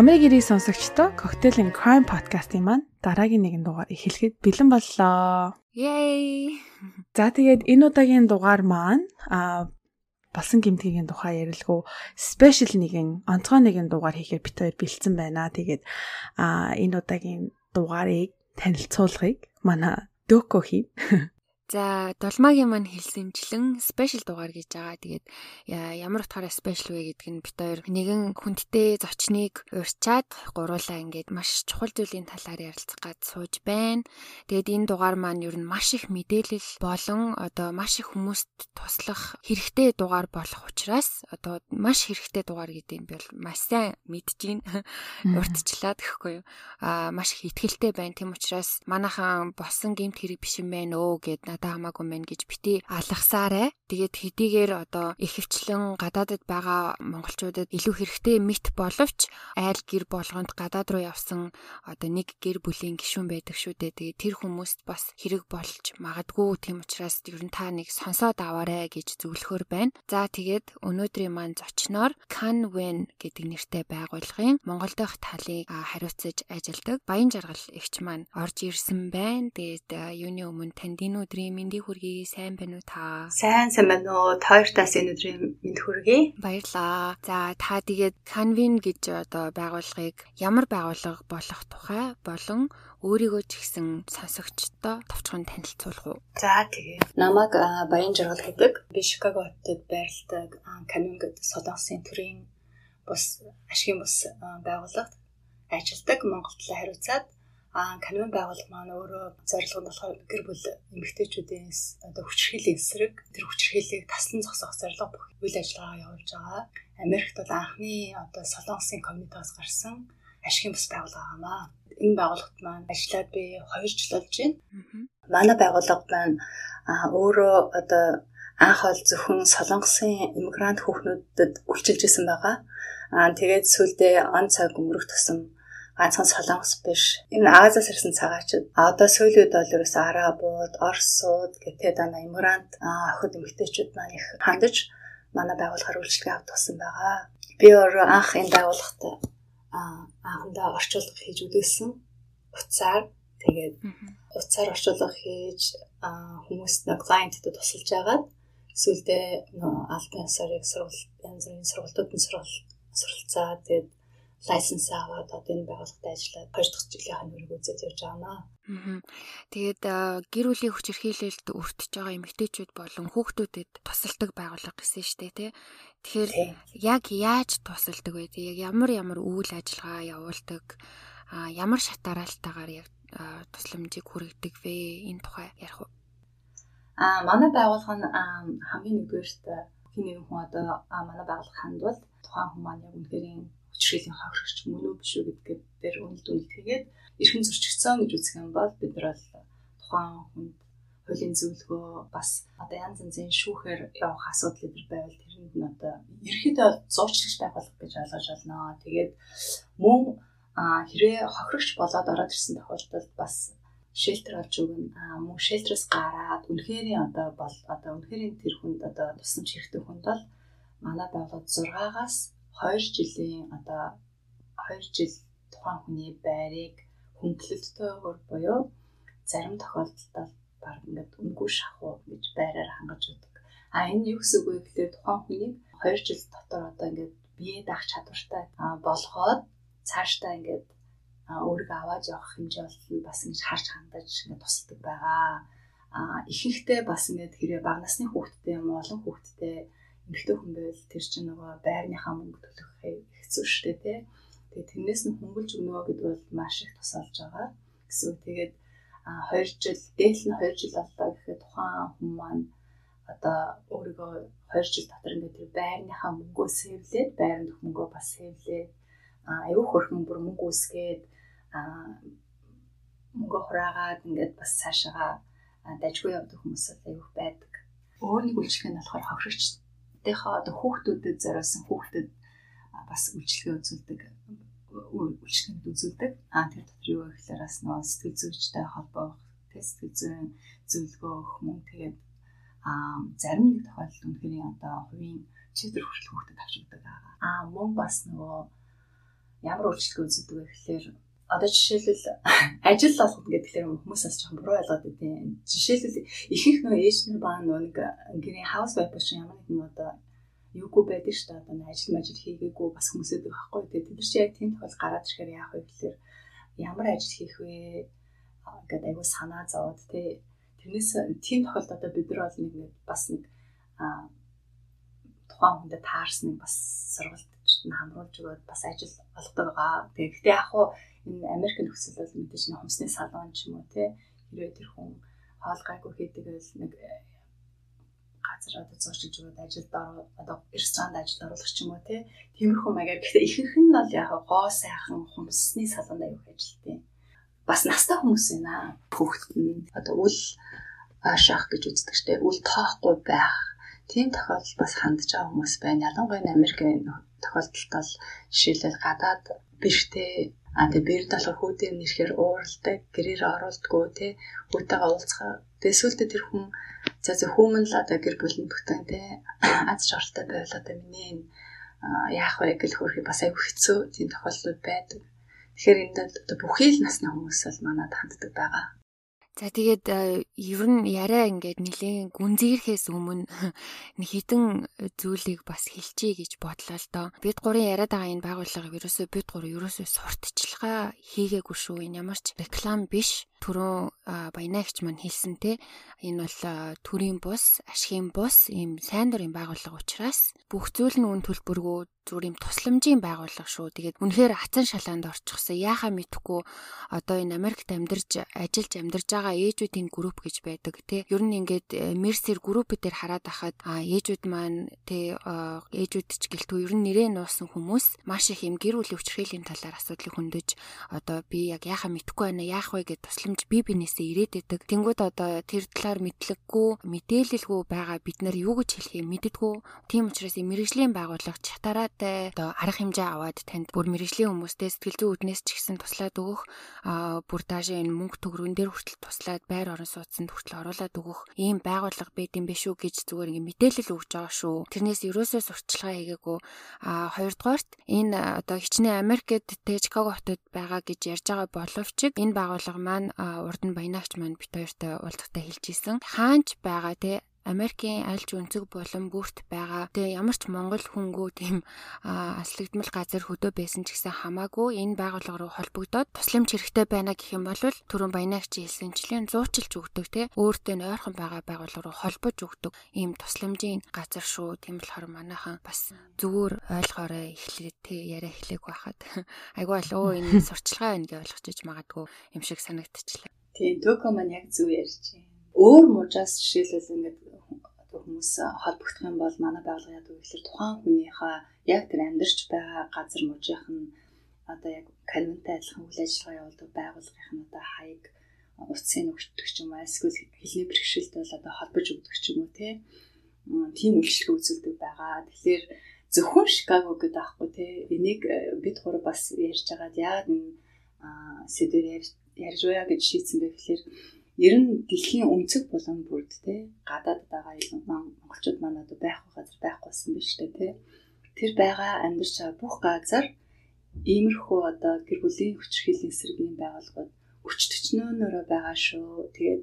Америк ирэх сонсогчдоо Cocktail and Crime podcast-ийн маань дараагийн нэгэн дугаар эхлэхэд бэлэн боллоо. Yay! За тэгээд энэ удаагийн дугаар маань а болсон гимтгийн тухай ярилгүй спешиал нэгэн онцгой нэгэн дугаар хийхээр бит хоёр бэлдсэн байна. Тэгээд а энэ удаагийн дугаарыг танилцуулахыг манай Дөкө хий. За долмагийн маань хэлсэнчлэн спешиал дугаар гэж байгаа. Тэгээд ямар утгаараа спешиал вэ гэдг нь бит хоёр нэгэн хүндтэй зочныг урьчаад гуруулаа ингээд маш чухал зүйлийн талаар ярилцах гад сууж байна. Тэгээд энэ дугаар маань ер нь маш их мэдээлэл болон одоо маш их хүмүүст туслах хэрэгтэй дугаар болох учраас одоо маш хэрэгтэй дугаар гэдэг нь бол маш сайн мэдж байна. Урдчлаа гэхгүй юу. Аа маш их ихтгэлтэй байна. Тэм учраас манайхан босон гемт хэрэг биш юм байна өө гэд надад хамаагүй мэн гэж бити алгасаарэ. Тэгээд хэдийгээр одоо ихэвчлэн гадаадд байгаа монголчуудад илүү хэрэгтэй мэт боловч айл гэр болгонд гадаад руу явсан одоо нэг гэр бүлийн гишүүн байдаг шүү дээ. Тэгээд тэр хүмүүст бас хэрэг болж магадгүй тийм учраас ер нь та нэг сонсоод аваарэ гэж зөвлөхөр байна. За тэгээд өнөөдрийн маань зочноор Canwen гэдэг нэртэй байгууллагын Монгол дахь талыг хариуцаж ажилладаг Баян жаргал эгч маань орж ирсэн байна. Тэгээд юуны өмнө танд энэ өдрийн мэндийг хүргэе. Сайн байна уу та? Сайн сайн байна уу? Тоёртаас энэ өдрийн мэнд хүргэе. Баярлаа. За та тэгээд Canvin гэж одоо байгууллагыг ямар байгууллага болох тухай болон өөрийгөө ч гэсэн сонсогчдоо товчхон танилцуулах уу? За тэгээ. Намайг Баян жаргал гэдэг. Би Шикаго хотод байрладаг Canvin гэдэг солонгосын төрийн бус ашигын бус байгууллагад ажилладаг Монголд хариуцаад Аа канон байгууллага маань өөрөө зорилго нь болохоор гэр бүл эмэгтэйчүүдийн одоо хүчирхийллийн эсрэг тэр хүчирхийллийг таслан зогсоох зорилго бүх үйл ажиллагаа явуулж байгаа. Америкт бол анхны одоо солонгосын коммунитаас гарсан ашигын бас байгууллага хамаа. Энэ байгууллагт маань ажиллаад би 2 жил болж байна. Манай байгууллага маань өөрөө одоо анх ол зөвхөн солонгосын иммигрант хүүхнүүдэд үйлчилж исэн байгаа. Аа тэгээд сүүлдээ он цаг өнгөрөх тусам ганцхан солонгос биш. Энэ Азиас ирсэн цагаачд одоо сүүлийн үед бол ерөөс арабууд, орсууд гэдэг дана иммигрант охид эмэгтэйчүүд маань их хандаж манай байгууллагаар үйлчлэгээ авч тусан байгаа. Би өөрөө анх энэ байгууллагт анхандаа орчуулга хийж үзсэн. Уцаар тэгээд уцаар орчуулга хийж хүмүүст нэг клиентэд тусалж агаад сүүлдээ нөө албан ёсоор сургалт янз бүрийн сургалтууд нь суралцаа тэгээд лайсенс аваад одоо энэ байгууллагад ажиллаад 2 дахь жилийнхаа нүрийг үзэж явж байгаа наа. Тэгээд гэр бүлийн хүч хэрхийлэлд өртөж байгаа эмэгтэйчүүд болон хүүхдүүдэд тусалдаг байгууллага гэсэн шүү дээ тий. Тэгэхээр яг яаж тусалдаг вэ? Яг ямар ямар үйл ажиллагаа явуулдаг? А ямар шатараалтайгаар яг тусламжийг хүргэдэг вэ? Энэ тухай ярих уу? А манай байгууллага нь хамгийн нэгдүгээрт хин нэгэн хүн одоо манай байгууллага хандвал тухайн маань яг үнэхээр хүчрхийллийн хохирогч мөн үү биш үү гэдгээр дээр үнэлт үнэлт хийгээд эрхэн зөрчигдсөн гэж үзэх юм бол бид нар бол тухайн хүнд хуулийн зөвлөгөө бас одоо янз янзын шүүхээр явах асуудал эдэр байвал тэрэнд нь одоо ерөөдөө зуучлагч байгуулах гэж ойлгож байна. Тэгээд мөн хэрэг хохирогч болоод ороод ирсэн тохиолдолд бас шелтер олж өгнө. Мөн шелтерээс гараад үнэхэрийн одоо бол одоо үнэхэрийн тэр хүнд одоо тусламж хэрэгтэй хүнд бол манай байгууллага 6-аас 2 жилийн одоо 2 жил тухайн хүний байрыг хөнгөлөлтөөр буюу зарим тохиолдолд баг ингээд үнгүй шахуу гэж байраар хангаж өгдөг. А энэ юу гэсэн үг вэ гэхээр тухайн хүнийг 2 жил дотор одоо ингээд бие даах чадвартай болгоод цаашдаа ингээд өөрийгөө аваад явах хэмжээ бол бас ингэж харж хандаж ингээд тусалдаг байгаа. А ихэнхдээ бас ингээд хэрэг бага насны хүүхдтэй юм олон хүүхдтэй эмэгтэй хүн байвал тэр чинь нөгөө байрныхаа мөнгө төлөх хэцүү шттэ тий. Тэгээ тэрнээс нь хөнгөлж өгнө гэдэг бол маш их тусалж байгаа гэсэн. Тэгээд 2 жил дээдл нь 2 жил боллоо гэхэд тухайн хүн маань одоо өөрийгөө 2 жил дотор ингээд тэр байрныхаа мөнгөө сэвлээд байрны мөнгөө бас сэвлээд аюу хөрхөн бүр мөнгө үсгээд мөнгө хураагаад ингээд бас цаашаа дажгүй явдаг хүмүүс аюух байдаг. Өөр нэг үйлчлэг нь болохоор хохирогч хүүхдийнхээ одоо хүүхдүүдэд зориулсан хүүхдэд бас үйлчлэгээ үзүүлдэг үйлчлэгэнд үзүүлдэг. Аа тэр дотор юу гэхээр бас нөө сэтгэл зүйчтэй холбоох, сэтгэл зүйн зөвлөгөө өгөх мөн тэгээд аа зарим нэг тохиолдолд үнэхээр одоо хувийн чиглэл хүртэл хүүхдэд авч өгдөг аа. Аа мөн бас нөгөө ямар өөрчлөлт үзэгдэг вэ гэхээр одоо жишээлбэл ажил олгох гэдэг нь хүмүүс бас жоохон буруу ойлгоод байдیں۔ Жишээлбэл ихэнх нөө ээж нар баа нэг гэрийн хаус вайп шиг ямар нэгэн одоо юугүй байдаг шүү дээ. Одоо ажил мажил хийгээгүй бас хүмүүсэд байхгүй. Тэгээд тэд нар чи яг тийм тохиол гараад ирэхээр яах вэ гэхээр ямар ажил хийх вэ гэдэг айгу санаа зовоод тий тэрнээс тийм тохиолдолд одоо бид нар бол нэг бас нэг тухайн хүндэд таарсныг бас сургалт нь хамруулж өгөөд бас ажил олгодог байгаа. Тэгэхдээ яг хуу энэ Америк нөхцөл бол мэдээж нэг хумсны салон ч юм уу те хэрвээ тэр хүн хоол гайгүй хийдэг бол нэг э, газар одоо зурчилж өгөөд ажилд одоо ресторанд ажилд оруулах ч юм уу те тиймэрхүү маягаар гэхдээ ихэнх нь бол яг гоо сайхан хумсны салонд аяг ажилтیں۔ Бас настай хүмүүс байна. Хүүхэд нь одоо үл шах гэж үздэг штеп үл тоохгүй байх тийм тохиолдол бас хандж байгаа хүмүүс байна. Ялангуяа Америкийн тохиолдолд бол жишээлбэл гадаад биштэй А тэгээ бэр болохоор хүүдээр нэрхээр ууралдаг, гэрээр оруулдаггүй тий хүүтэйгээ уулзгаа. Тэгээ сүултээ тэр хүн за за хүмүн л одоо гэр бүлийн бүтэн тий аз жаргалтай байвал одоо миний яах вэ гэл хөрхи бас аяг хэцүү тийм тохиолдлууд байдаг. Тэгэхээр энд одоо бүхий л насны хүмүүс бол манад ханддаг байгаа. За тэгээд э, ер нь яриа ингээд нэлээд гүнзгийрхээс өмнө нэг хідэн зүйлийг бас хэлчихье гэж бодлоо л доо. Бид гурийн яриад байгаа энэ байгууллага ерөөсөө бид гур ерөөсөө сурталчилгаа хийгээгүй шүү. Энэ ямар ч реклам биш түрүү баянаагч маань хэлсэн те энэ бол төрийн бус, ашигын бус, ийм сайн дурын байгууллага учраас бүх зүйл нь үн төлбөргүй зүгээр юм тусламжийн байгууллага шүү. Тэгээд үнэхээр хацан шалаанд орчихсон. Яахаа мэдхгүй одоо энэ Америкт амьдарч ажиллаж амьдарч байгаа ээжүүдийн групп гэж байдаг те. Ер нь ингээд э, Mercer групп дээр хараад байхад ээжүүд маань те ээжүүд ч гэлтгүй ер нь нэрээ нуусан хүмүүс маш их юм гэр бүлийн хүчрхийллийн талаар асуудлыг хөндөж одоо би яг яахаа мэдхгүй байна яах вэ гэж тусламж боломж бие биенээсээ ирээд идэг. Тэнгүүд одоо тэр талаар мэдлэггүй, мэдээлэлгүй байгаа бид нар юу гэж хэлхээ мэддэггүй. Тийм учраас мэрэгжлийн байгууллага чатараатай одоо арга хэмжээ аваад танд бүр мэрэгжлийн хүмүүстээ сэтгэл зүйн үүднээс ч ихсэн туслаад өгөх, бүр даашаа энэ мөнгө төгрөн дээр хүртэл туслаад байр орон сууцнд хүртэл оруулаад өгөх ийм байгууллага байд юм биш үү гэж зүгээр ингэ мэдээлэл өгж байгаа шүү. Тэрнээс ерөөсөө сурталчилгаа хийгээгүй. Аа хоёрдугаарт энэ одоо хичнээн Америкт тэ Чикаго хотод байгаа гэж ярьж байгаа боловч энэ байгууллага маань урд нь баянаагч маань бит хоёртой уулзалтаа хэлж исэн. Хаанч байгаа те Америкийн альж өнцөг болон бүрт байгаа. Тэгээ ямар ч Монгол хүнгүү тийм аслагдмал газар хөдөө байсан ч гэсэн хамаагүй энэ байгууллага руу холбогдоод тусламж хэрэгтэй байна гэх юм бол түрүүн баянаагч хэлсэнчлэн зуучилж өгдөг те өөртөө нойрхон байгаа байгууллага руу холбож өгдөг ийм тусламжийн газар шүү. Тийм болохоор манайхан бас зүгээр ойлгоорой эхлээд те яриа эхлэх байхад айгүй бол өө энэ сурчлагаа байна гэж ойлгож магадгүй юм шиг санагдчихлаа. Тийм төко маань яг зөв ярьж байна өөр мужаас жишээлбэл ингээд хүмүүс холбогдох юм бол манай байгууллага вэ гэхээр тухайн хүнийхээ яг тэр амьдарч байгаа газар мужийнх нь одоо яг канонтай адилхан үйл ажиллагаа явуулдаг байгууллагын нь одоо хаяг утсын өгчдөг ч юм уу эсвэл хэлний бэрхшээлд бол одоо холбож өгдөг ч юм уу тийм үйлчлэг үзүүлдэг байгаа. Тэгэхээр зөвхөн Шикаго гэдэг аахгүй те энийг э, бид гур бас ярьж байгаад яагаад энэ сэдвээр ярьж байгаа гэж шийдсэн бэ гэхээр ер нь дэлхийн өнцөг болон бүрд те гадаад байгаа монголчууд маань одоо байх газар байхгүйсэн биш үү те тэр байгаа амьдарч байгаа бүх газар иймэрхүү одоо гэр бүлийн хүчрхийллийн сэргийн байгууллагууд өчтөчнөөнөөрөө байгаа шүү. Тэгээд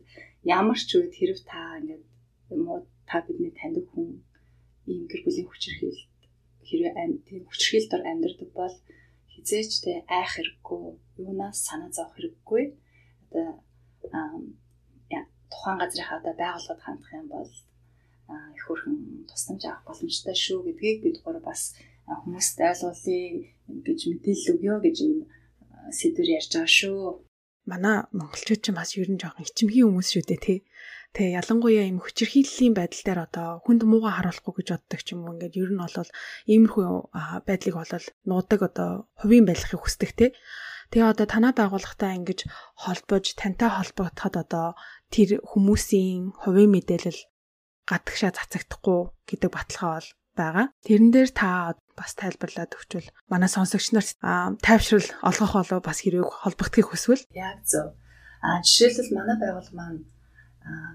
ямар ч үед хэрв та ингээд юм уу та бидний таньдаг хүн ийм гэр бүлийн хүчрхийл хэрвээ тийм хүчрхийл дор амьдардаг бол хизээч тэ айх хэрэггүй, юунаас санаа зовох хэрэггүй. Одоо тухайн газрынхаа одоо байгууллагад хандах юм бол их хөрхэн тусламж авах боломжтой шүү гэдгийг бид гур бас хүмүүст ойлгуулъя гэж мэдээлэл өгье гэж энэ сэдвэр ярьж байгаа шүү. Манай монголчууд ч бас ер нь жоохон ичимхий хүмүүс шүү дээ тий. Тэгээ ялангуяа юм хүчирхийллийн байдал дээр одоо хүнд мууга харуулахгүй гэж боддог ч юм уу ингээд ер нь бол иймэрхүү байдлыг болол нуудаг одоо хувийн байдлахыг хүсдэг тий. Тэгээ одоо танаа байгууллагатай ингэж холбож тантай холбогдоход одоо тэр хүмүүсийн хувийн мэдээлэл гадагшаа цацагдахгүй гэдэг баталгаа бол байгаа. Тэрэн дээр та бас тайлбарлаад өгчвөл манай сонсогч нарт тайвшрал олгох болов бас хэрэг холбогдохыг хүсвэл яг зөв. А жишээлбэл манай байгууллага маань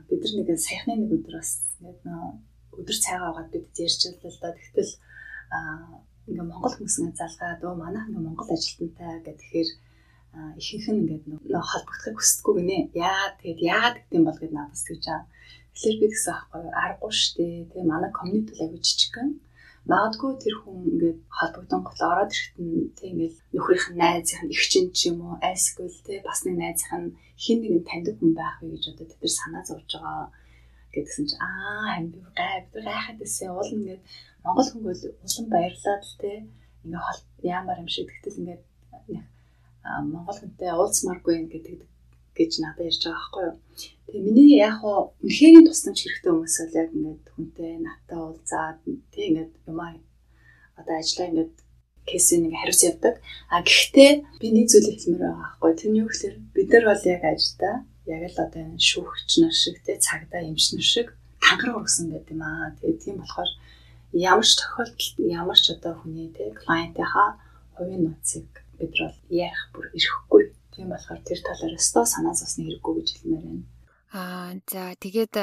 бид нар нэг саяхны нэг өдөр бас нэг өдөр цайгаа угаад бид ярьж байлаа л да. Тэгтэл ингээ Монгол хүмүүсийн залгаад өө манайх ингээ Монгол ажилтнтай гэхээр ихэнх нь ингээд нөө холбогдохыг хүсдэггүй гинэ. Яа тэгэд яагаад гэдэм бол гэд надаас тэгж байгаа. Тэгэхээр би гэсэн аахгүй аргагүй штэ. Тэгээ манай community аягүй жижигхэн. Магадгүй тэр хүн ингээд холбогдсон гол ороод ирэхэд нь тэг ингээд нөхрийнх нь найзынх нь эгчин ч юм уу айсгүй те бас нэг найзынх нь хин нэгэн таньдаг хүн байх вэ гэж одоо тэр санаа зовж байгаа гэдгсэн чи аа хам би гай би гайхаад байсан уул ингээд монгол хүн бол улам баярлаад л те ингээ яамаар юм шиг тэгтэл ингээд монгол хүнтэй уулзмааргүй гэдэг гэж надад ярьж байгаа байхгүй юу. Тэгээ миний яг хуу үнэхээр тусламж хэрэгтэй хүмүүс бол яг ингээд хүнтэй надтай уулзаад тий ингээд юмаа одоо ажиллаа ингээд кейсийг нэг хариуц явдаг. А гэхдээ би нэг зүйлийг хэлмээр байгаа байхгүй. Тэр нь юу гэхээр бид нар бол яг ажилдаа яг л одоо энэ шүүгч нар шиг тий цагдаа эмч нар шиг тангараг ургасан байт юм аа. Тэгээ тийм болохоор ямар ч тохиолдолд ямар ч одоо хүний тий клиентийнхаа хувийн нууцыг бид бол ярих бүр ирэхгүй Тийм болохоор тэр талаар өстой санаа зовсны хэрэггүй гэж хэлмээр байна. Аа за тэгээд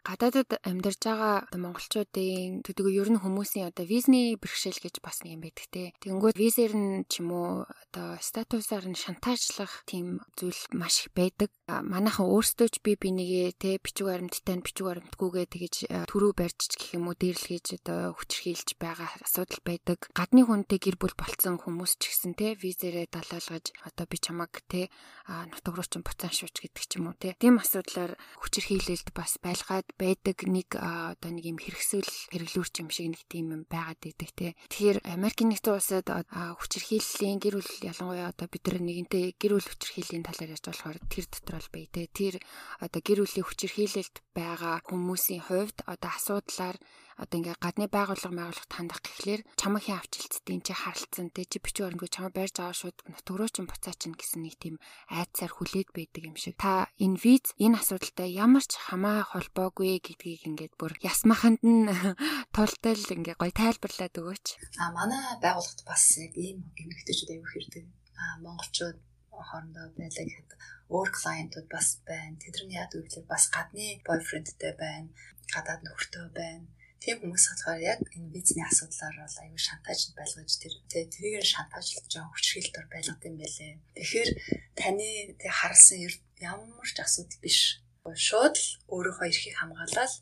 гадаадд амьдарч байгаа монголчуудын төдөө ер нь хүмүүсийн одоо визний бэрхшээл гэж бас юм байдаг те. Тэгэнгүүт визээр нь ч юм уу одоо статусаар нь шантаажлах тийм зүйл маш их байдаг. Манайхан өөрсдөө ч би бинийгээ те бичиг баримттай бичиг баримтгүйгээ тэгэж төрөө барьж гэх юм уу дээрлгээж одоо хүчрхийлж байгаа асуудал байдаг. Гадны хүнтэй гэр бүл болцсон хүмүүс ч гэсэн те визээрээ далаалгаж одоо би чамаг те нутаг руу ч буцаан шууч гэдэг ч юм уу те. Тийм асуудал талаар хүчирхийлэлд бас байлгаад байдаг нэг одоо нэг юм хэрэгсэл хэрэглүүрч юм шиг нэг тийм юм байгаад байдаг те. Тэгэхээр Америкийн нэгдсэн улсад хүчирхийллийн гэр бүл ялангуяа одоо бид нар нэгэнтээ гэр бүл хүчирхийллийн талаар ярьж болохоор тэр дотор бол бай те. Тэр одоо гэр бүлийн хүчирхийлэлд байгаа хүмүүсийн хувьд одоо асуудлаар одоо ингээ гадны байгууллага байгууллагт хандах гэхлээр чамаа хин авчилцдیں۔ чи харалцсан те чи бичиг баримтгүй чамаа барьж аваа шууд нутгруу чин буцаа чин гэсэн нэг тийм айцаар хүлээд байдаг юм шиг. Та энэ виз энэ асуудалтай ямар ч хамаа холбоогүй гэдгийг ингээд бүр ясмаханд нь тултал ингээ гой тайлбарлаад өгөөч. А манай байгууллагт бас яг ийм эмэгтэйчүүд аягүй хэрдэг. А монголчууд хоорондоо байлаа гэхэд өөр клиентууд бас байна. Тэдний яад үгээр бас гадны бойфрендтэй байна. Гадаад нөхөртэй байна тийм хүмүүс болохоор яг энэ визний асуудлаар бол аюул шантаажд байлгаж тэр тэрийгээр шантаажлж байгаа хүчрхийлэлтээр байлгад юм байлээ. Тэгэхээр таны тэг харсан ямар ч асуудал биш. Шууд л өөрийнхөө эрхийг хамгаалаад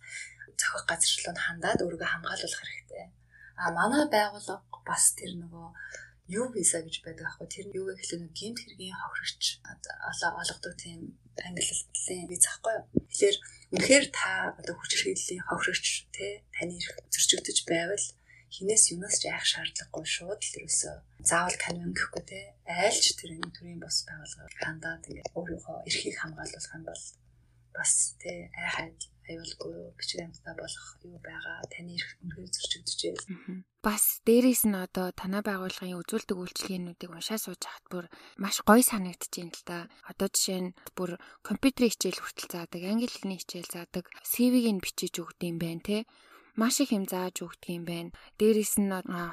зохих газарлуу хандаад өөрийгөө хамгаалуулах хэрэгтэй. А манай байгууллага бас тэр нөгөө юу виза гэж байдаг аахгүй тэр нь юу гэхэл нэг гинт хэргийн хохирогч олгодог тийм англи хэлтлийн виз аахгүй. Тэгэхээр үнэхээр та одоо хүчирхийллийн хохирогч те таны ирэх зөрчигдөж байвал хинээс юунаас ч айх шаардлагагүй шууд л ерөөсөө заавал канон гэхгүй те. Айлч тэр энэ төрлийн бос байгууллага хандаад ингээд өөрийнхөө эрхийг хамгаалуулах юм бол бас те айхад аюулгүй бичиг амьтаа болох юу байгаа таны эрх үнхээр зөрчигдөжээ. Бас дээрээс нь одоо танай байгууллагын үзүүлдэг үйлчлэгээнүүдийг уншаа сууж хат бүр маш гоё санагдчихээн л та. Одоо жишээ нь бүр компьютерийн хичээл хүртэл заадаг, англи хэлний хичээл заадаг, CV-г нь бичиж өгдөг юм байна те маш их юм зааж өгдөг юм байна. Дээрээс нь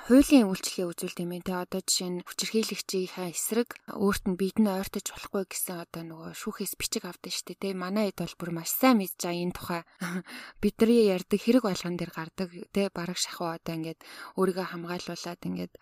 хуулийн үйлчлэгээ үзүүлдэг юм байна. Тэ одоо жишээ нь хүчирхийлэгчийнхаа эсрэг өөрт нь бид нь ойртож болохгүй гэсэн одоо нөгөө шүүхээс бичиг авдаг дээ. Тэ манай хэд бол бүр маш сайн мэдж байгаа энэ тухай. Бидний ярьдаг хэрэг болгон дээр гардаг. Тэ бараг шахуу одоо ингээд өөрийгөө хамгаалуулад ингээд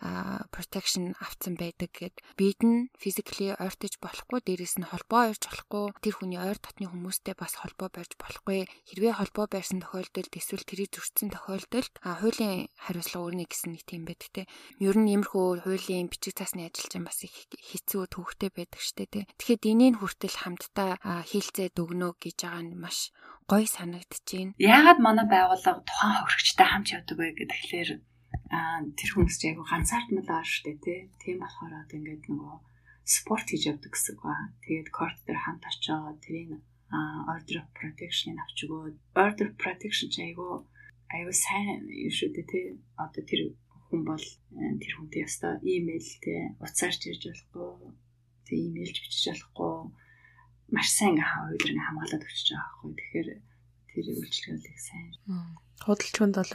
protection авцсан байдаг гэд бид нь physically ойртож болохгүй дээрээс нь холбоо ойрч болохгүй тэр хүний ойр дотны хүмүүстэй бас холбоо барьж болохгүй хэрвээ холбоо барьсан тохиолдолд эсвэл тэрийг зөрчсөн гэсэн тохиолдолд хуулийн хариуцлага өөрний гэсэн нэг тийм байдаг те. Ер нь иймэрхүү хуулийн бичиг цаасны ажилчин бас их хэцүү төвхтэй байдаг штэ те. Тэгэхэд энийг хүртэл хамтдаа хийлцээд өгнө гэж байгаа нь маш гоё санагдчихээн. Яагаад манай байгууллага тухайн хохирогчтой хамт явдаг вэ гэхээр а тэр хүмүүс айгу ганцаардмал аа штэ тий. Тийм болохоор одоо ингээд нөгөө спорт хийж явдаг гэсэн үг ба. Тэгээд корт дээр хамт очоод тэрийг order of protection авч өгөөд order of protection ч айгу аюу сайн юм шүү дээ тий. Одоо тэр хүн бол э, тэр хүнтэй ястаа имэйл тий уцаарч ирж болохгүй тий имэйлж бичиж болохгүй маш сайн ингээ хаваа хамгаалаад өчөж байгаа байхгүй. Тэгэхээр тэр үйлчлэгийг сайн. Худалч хүнд бол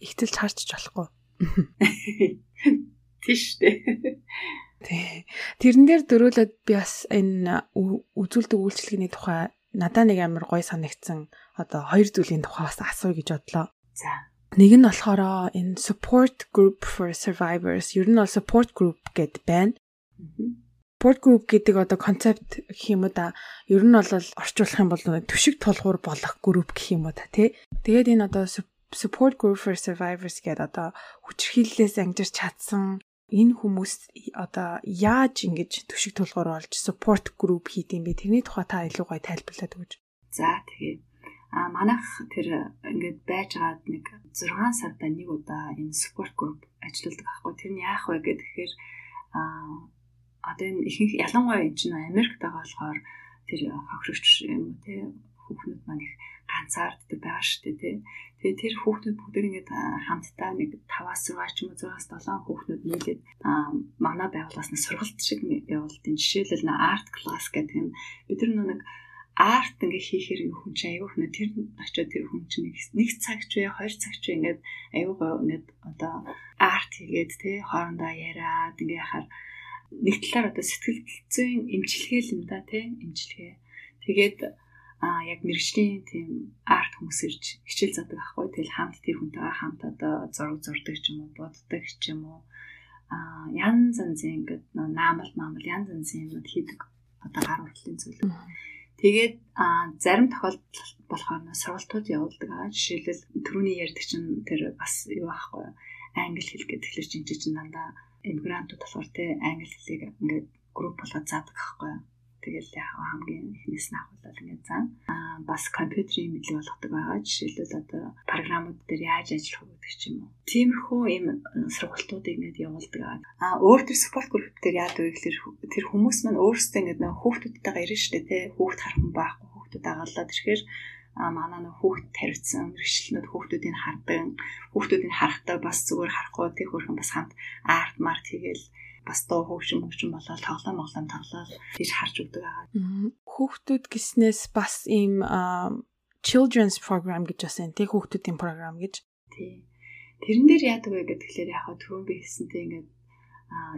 ихтэлж харчж болохгүй. Тийш дээ. Тий. Тэрэн дээр дөрүүлээд би бас энэ үзүүлдэг үйлчлэгээний тухай надаа нэг амар гоё санагдсан одоо хоёр зүйлийн тухай бас асууя гэж бодлоо. За. Нэг нь болохоор энэ support group for survivors. Ер нь бол support group гэд байна. Support group гэдэг одоо концепт гэх юм уу да. Ер нь бол орчуулах юм бол төшиг тулгуур болох group гэх юм уу та тий. Тэгээд энэ одоо support group for survivors гэдэг одоо хүчрхийллээс ангижирч чадсан энэ хүмүүс одоо яаж ингэж төшиг тулгуур олж support group хийдэм бэ? Тэрний тухай та илүү гоё тайлбарлаад өгөөч. За тэгээ а манайх тэр ингээд байжгаад нэг 6 сарда нэг удаа энэ support group ажилладаг аахгүй тэр нь яах вэ гэхээр а одоо энэ ихэнх ялангуяа энэ чинь Америкт байгаа болохоор тэр хохирогч юм уу те хүүхнүүд маань их ганцаарддаг байгаа шүү дээ тий. Тэгээ тэр хүүхнүүд бүгд ингээд хамтдаа нэг 5-аас 6 ч юм уу 6-аас 7 хүүхнүүд нийлээд манай байгууллагаас нь сургалт шиг явуулдیں۔ Жишээлбэл нэ арт класс гэдэг нь бид нар нэг арт ингээ хийхээр хүн чинь аюух нэ тэр очиод тэр хүн чинь нэг цаг ч вэ хоёр цаг ч вэ ингээд аюух ингээд одоо арт хийгээд тий хоорондоо яриад ингээ яхаар нэг талаар одоо сэтгэл зүйн эмчилгээ л юм да тий эмчилгээ. Тэгээд а яг мэрэгжлийн тийм арт хүмүүс ирж хичээл задаг аахгүй тэгэл хамт тэр хүнтэйгээ хамт одоо зураг зурдаг ч юм уу боддог ч юм уу а янз янзын ингээд наамал маамал янз янзын юмуд хийдэг одоо гар уртлын зүйл. Тэгээд зарим тохиолдолд болохоор сургалтууд явуулдаг жишээлбэл түрүүний ярьдаг чинь тэр бас юу аахгүй англи хэл гэдэг тэгэхээр чинь чинь дандаа иммигрантууд болохоор те англи хэлийг ингээд групп болгоод заадаг аахгүй Тэгэл яг хамгийн эхнээс нь ахвал ингээд зан. Аа бас компьютерийн мэдлэг болгодог байгаа. Жишээлбэл одоо програмууд дээр яаж ажиллах вэ гэдэг ч юм уу. Тиймэрхүү ийм сургалтуудыг ингээд явуулдаг. Аа өөр төр спорт групп дээр яадаг вэ гэхээр тэр хүмүүс маань өөрсдөө ингээд нэг хүүхдүүдтэйгээ шүү дээ тий. Хүүхд харах хүн байхгүй хүүхдүүд агаалаад ирэхээр а манай нөх хүүхд таривдсан мэрэгчлэнүүд хүүхдүүдийг хардаг хүүхдүүдийг харахтаа бас зүгээр харахгүй тэг хөрхөн бас хамт арт март хийгээл бас дуу хөгжим хөгжим болоод тоглоом моглоом тоглоод тийж харж өгдөг аа. Хүүхдүүд гиснээс бас ийм children's program гэж бас энэ хүүхдүүдийн програм гэж. Тий. Тэрэн дээр яадаг вэ гэхээр яг хаа түрүүн би хэлсэнтэй ингээд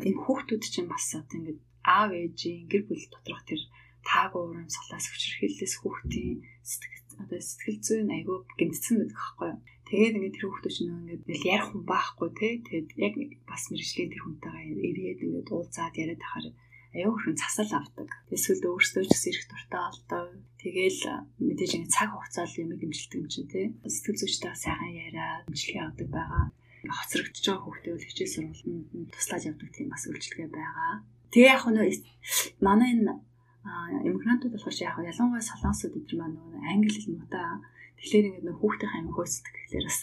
энэ хүүхдүүд чинь бас одоо ингээд аав ээжийн гэр бүл доторх тэр таагүй урамсгалаас хүчрхийллээс хүүхдийн сэтгэл одоо сэтгэл зүйн айгүй гэмтсэн байдаг байхгүй юу. Тэгээд ингээд тэр хүүхдүүд чинь ингээд ярих хүн байхгүй те. Тэгээд яг бас мэрэгжлийн тэр хүнтэйгээ ирээд ингээд уулзаад яриад тахаар аюу хөрөн засал авдаг. Эсвэл өөрсдөө ч гэсэн ирэх дуртай алдаа. Тэгээл мэдээж ингээд цаг хугацаа л юм гэмжилдэг юм чинь те. Сэтгэл зүйчтэй сайхан яриад имжлэгээ авдаг байгаа. Хоцрогдож байгаа хүүхдээ үл хичээл сургалтанд туслаж явдаг тийм бас үйлчлэгээ байгаа. Тэгээ яг нөө манай энэ иммигрантууд болохоор яг ялангуяа солонгосууд өдр маань нөгөө англи хэл муутай. Тэгэхээр ингээд нэг хүүхдийн амин хөөцдөг гэхлээр бас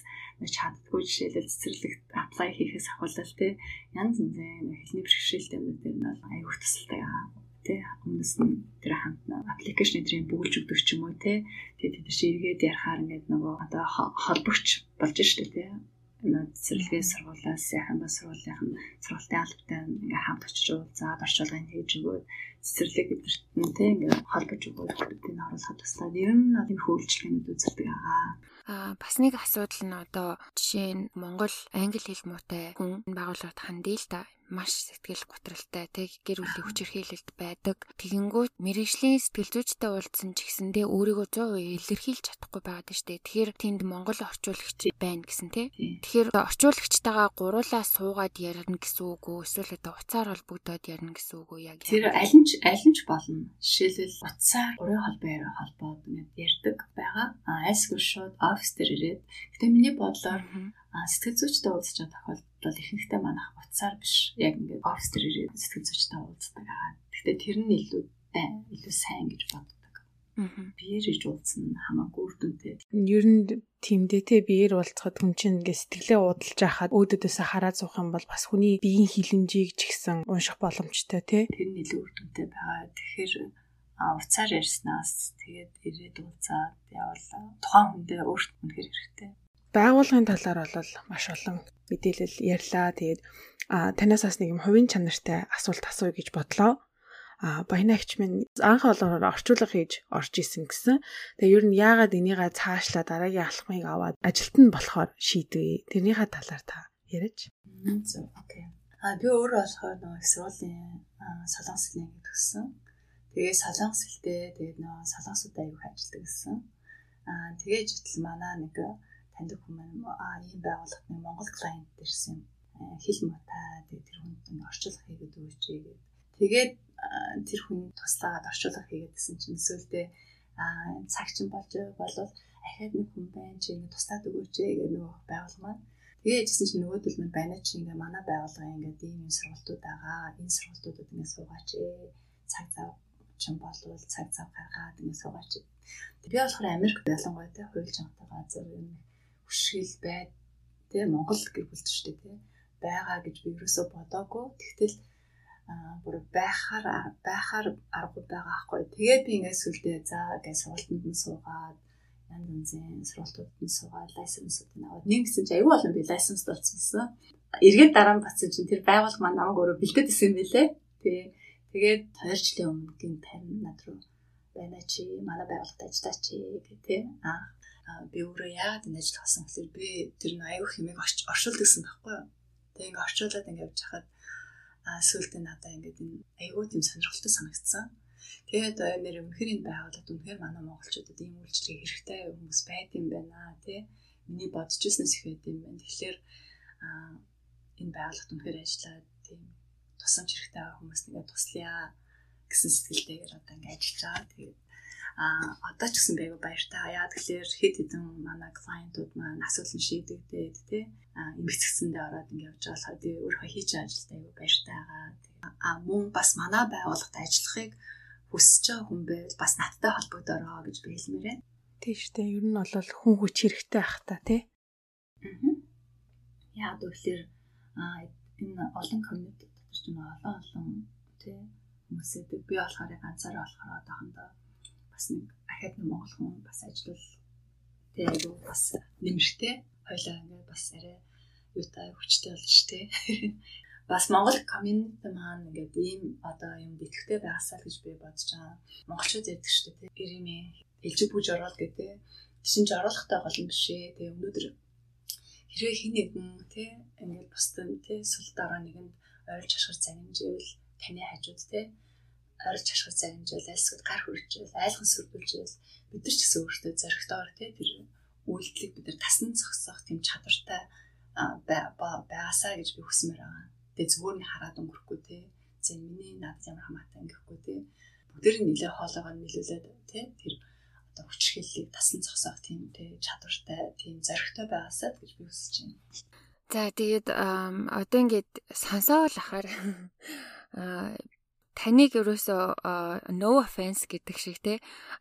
чаддгүй жишээлбэл цэцэрлэгт аплай хийхээс ахвалал те. Янз янзын хэлний бэрхшээлтэй юмнууд дээр нь аягүй тусалтай аа тэ өмнөс нь тэр хамт аппликейшн эдрийн бүгэлж өгдөг ч юм уу те. Тэгээд тэд чи эргээд ярахаар ингээд нөгөө одоо холбогч болж штэ те. Цэцэрлэгийн сургуулиас яхан бас сургуулийн сургалтын албатай ингээ хамт очиж уулзаад орчуулгын хийж өгөөд цэцэрлэг гэдэрт нь тийм ингээ холбож өгөөд хүмүүсийн оруулахад туслаад ер нь бол энэ хөвөлчлөгнүүд үзэлдэг байгаа. Аа бас нэг асуудал нь одоо жишээ нь Монгол англи хэл муутай хүн байгууллагад хандъя л та маш сэтгэл готролтой тэг гэр бүлийн хүчирхийлэлд байдаг. Тэгэнгүүт мэрэгжлийн сэтгэл зүйчтэй уулзсан ч гэсэндээ өөрийгөө 100% илэрхийлж чадахгүй байгаад штэ. Тэгэхээр тэнд Монгол орчуулагч байна гэсэн тий. Тэгэхээр орчуулагчтайгаа гуруулаа суугаад ярина гэсэн үг үү? Эсвэл одоо уцаар холбогдоод ярина гэсэн үг үү яг? Тэр аль нь аль нь ч болно. Жишээлбэл уцаар гурийн холбоо холбоод ингээд ярддаг байгаа. А айсгүй шууд офис дээр ирээд. Гэтэ миний бодлоор сэтгэл зүйчтэй уулзч байгаа тохиолдолд ихэнхдээ манайх уцаар биш яг ингээд офис дээр ирээд сэтгэл зүйчтэй уулздаг аа. Гэхдээ тэр нь илүү илүү сайн гэж боддог. Биеэр иж уулзсан хамаагүй үр дүнтэй. Ер нь тэмдээ те биеэр уулзахад хүн чинь ингээд сэтгэлээ уудалж яхад өөдөөдөөсөө хараад суух юм бол бас хүний биеийн хилэнжийг ч ихсэн унших боломжтой те. Тэр нь илүү үр дүнтэй байгаа. Тэгэхээр уцаар ярьснаас тэгээд ирээд уулзаад явал тухайн хүндээ өөрт нь хэрэгтэй байгууллагын талаар бол маш олон мэдээлэл ярьлаа. Тэгээд танаас бас нэг юм хувийн чанартай асуулт асууя гэж бодлоо. А баянаагч минь анх олоороор орчуулга хийж орж исэн гэсэн. Тэгээ ер нь яагаад энийгээ цаашлаа дараагийн алхмыг аваад ажилт нь болохоор шийдвэ. Тэрнийхээ талаар та яриач. Окей. А би өөрөө болохоор нөгөө сургуулийн солонгос хэлний төгссөн. Тэгээ солонгос хэлтэй тэгээд нөгөө солонгосууд аяг ажилладаг гэсэн. А тэгээж итэл манай нэг таньдаг хүмүүс аа ийм байгууллагын Монгол клиент дэрсэн хэл муутай тэгээд тэр хүнд ингээ орчуулга хийгээд өгөөч гэдэг. Тэгээд тэр хүн туслаад орчуулга хийгээд гэсэн чинь эсвэл цагч болж болвол ахаад нэг хүн байна чи ингээ туслаад өгөөч гэх нөгөө байгуулга маань Тэгээ яжсэн чинь нөгөөдөл минь байна чи ингээ манай байгууллага ингээ ийм юм сургалтууд байгаа. Энэ сургалтуудад ингээ суугаач. Цаг зав чин болвол цаг зав гаргаад ингээ суугаач. Би болохоор Америк ялангуяа те хуйлж байгаа газар юм хөшгөл байд те Монгол гэр бүлд ч те байгаа гэж би ерөөсө бодоагүй. Тэгтэл бүр байхаар байхаар аргагүй байгаа аахгүй. Тэгээд би ингээ сүлдээ за гэж сургалтанд нь суугаад янз янзын сургалтуудад нь суугаад лайсенсуудыг аваад нэг гэсэн чи аюул олон би лайсенс болчихсон. Эргээд дараа нь бацсан чинь тэр байгууллага маань намайг өөрөө бэлдээд исэн юм билэ. Тий. Тэгээд 2 жилийн өмнө гин тань над руу байна чи манай байгууллагад ажиллаа чи гэх тий. Аа би өөрөө яагаад энэ ажил хасан гэхээр би тэр аюул хэмээг оршуулд гэсэн байхгүй юу. Тэгээ ингээ орчуулад ингээ явж хахад а сүултээ надаа ингээд энэ айгүй тийм сонирхолтой санагдсан. Тэгээд нэр үнэхээр энэ байгууллагад үнэхээр манай монголчуудад ийм үйлчлэг хэрэгтэй хүмүүс байд юм байна тий. Миний бодож ирснээс их байд юм байна. Тэгэхээр энэ байгууллагад үнэхээр ажиллаад тийм тусамж хэрэгтэй хүмүүст ингээд туслая гэсэн сэтгэлтэйгээр одоо ингээд ажиллаж байгаа. Тэгээд одоо ч гэсэн байга баяртай. Яа тэгэхээр хэд хэдэн манай клиентууд маань асуулын шийдэгдээд тий а имбицгэсэндээ ороод ингээд явж байгаа болохоор тий өөрөө хийж ажилтай айгу баяртай байгаа. А мөн бас манай байгууллагад ажиллахыг хүсэж байгаа хүн байвал бас надтай холбогдороо гэж би хэлмээр байна. Тийш үү. Ер нь бол хүн хүч хэрэгтэй ах та тий. Аа. Яа гэвэл энэ олон комьюнити дотор ч нэг олон олон тий хүмүүсээ би болохоор ганцаараа болохоор одоохондоо бас нэг ахад нэг монгол хүн бас ажиллал тий айгу бас нэмэртэй хойлоо ингээд бас арай юутай хүчтэй болж тий бас Монгол комьюнити маань ингээд ийм одоо юм итгэвтэй байгаасаа гэж би бодож байгаа. Монголчууд ярьдаг шүү дээ. Ирэми элжиг бүж ороод гэдэг. Тэшин ч оруулахтай гол юм биш ээ. Тэгээ өнөөдөр хэрвээ хин нэгэн тий ингээд бусдын тий сул дараа нэгэнд ойрч ашгар загинжэвэл таны хажууд тий ойрч ашгар загинжэвэл альсгад гар хүрчэвэл айлхан сүрдүүлжэвэл бид нар ч гэсэн өөртөө зоригтойгоор тий тэр үйлдэлийг бид нар тасн зогсоох тийм чадвартай байгаасаа гэж би хүсмээр байгаа. Тэгээ зүгээр нь хараад өнгөрөхгүй те. За миний надад ямар хамаатай ингэхгүй те. Бүгдээр нь нэлээ хоолойгоо нөлөөлөд те. Тэр одоо хүчрхийллийг тасан зогсоох тийм те чадвартай тийм зоригтой байгаасаа гэж би хүсэж байна. За тэгээд одоо ингээд сонсоол ахаар таныг ерөөсөө no offense гэдэг шиг те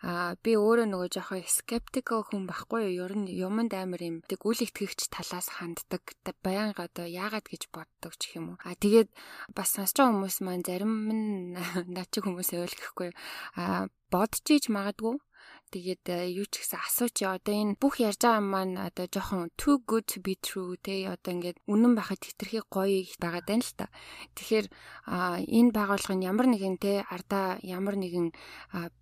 а би өөрөө нөгөө жоохон skeptical хүн байхгүй юу? Ер нь юмд амар юм тэг үл итгэгч талаас ханддаг баянга одоо яагаад гэж боддог ч юм уу? А тэгээд бас сонсож хүмүүс маань зарим нь над чиг хүмүүсээ ойлгохгүй. А бодож иж магадгүй Тэгээд э, юу ч гэсэн асууч одоо энэ бүх ярьж байгаа маань одоо жоохон too good to be true те одоо ингээд үнэн байхад хитрхи гоё байгаа даа л та. Тэгэхээр энэ байгууллага нь ямар нэгэн те ардаа ямар нэгэн